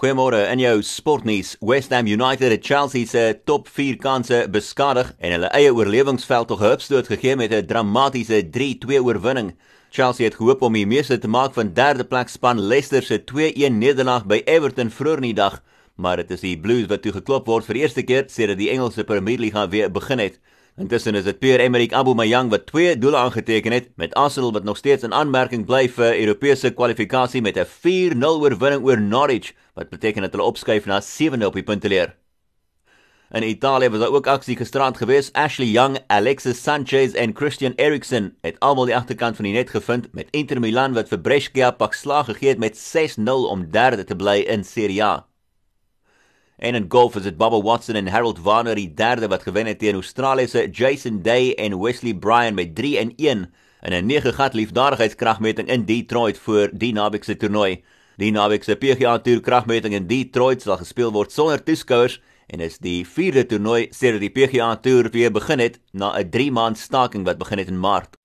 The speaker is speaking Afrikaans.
Goeiemôre in jou sportnuus. West Ham United het Chelsea se top 4 kansse beskadig en hulle eie oorlewingsveld tog hupstoot gegee met 'n dramatiese 3-2 oorwinning. Chelsea het gehoop om die meeste te maak van derde plek span Leicester se 2-1 nederlaag by Everton vroeër in die dag, maar dit is die Blues wat toe geklop word vir eerste keer sedert die Engelse Premier League weer begin het. Intussen is dit Pierre-Emerick Aubameyang wat twee doele aangeteken het met Arsenal wat nog steeds in aanmerking bly vir Europese kwalifikasie met 'n 4-0 oorwinning oor Norwich wat beteken dat hulle opskuif na 7de op die punteleer. In Italië was daar ook aksie gisterand gewees. Ashley Young, Alexis Sanchez en Christian Eriksen het almal die agterkant van die net gevind met Inter Milan wat vir Brescia pak slag gegee het met 6-0 om derde te bly in Serie A. En in golf is dit Bubba Watson en Harold Varner die derde wat gewen het teen Australië se Jason Day en Wesley Bryan met 3 en 1 in 'n 9 gat liefdadigheidskragmeting in Detroit vir die naweek se toernooi. Die naweek se PGA Tour kragmeting in Detroit sal gespeel word sonder toeskouers en is die vierde toernooi sedert die PGA Tour weer begin het na 'n 3 maand staking wat begin het in Maart.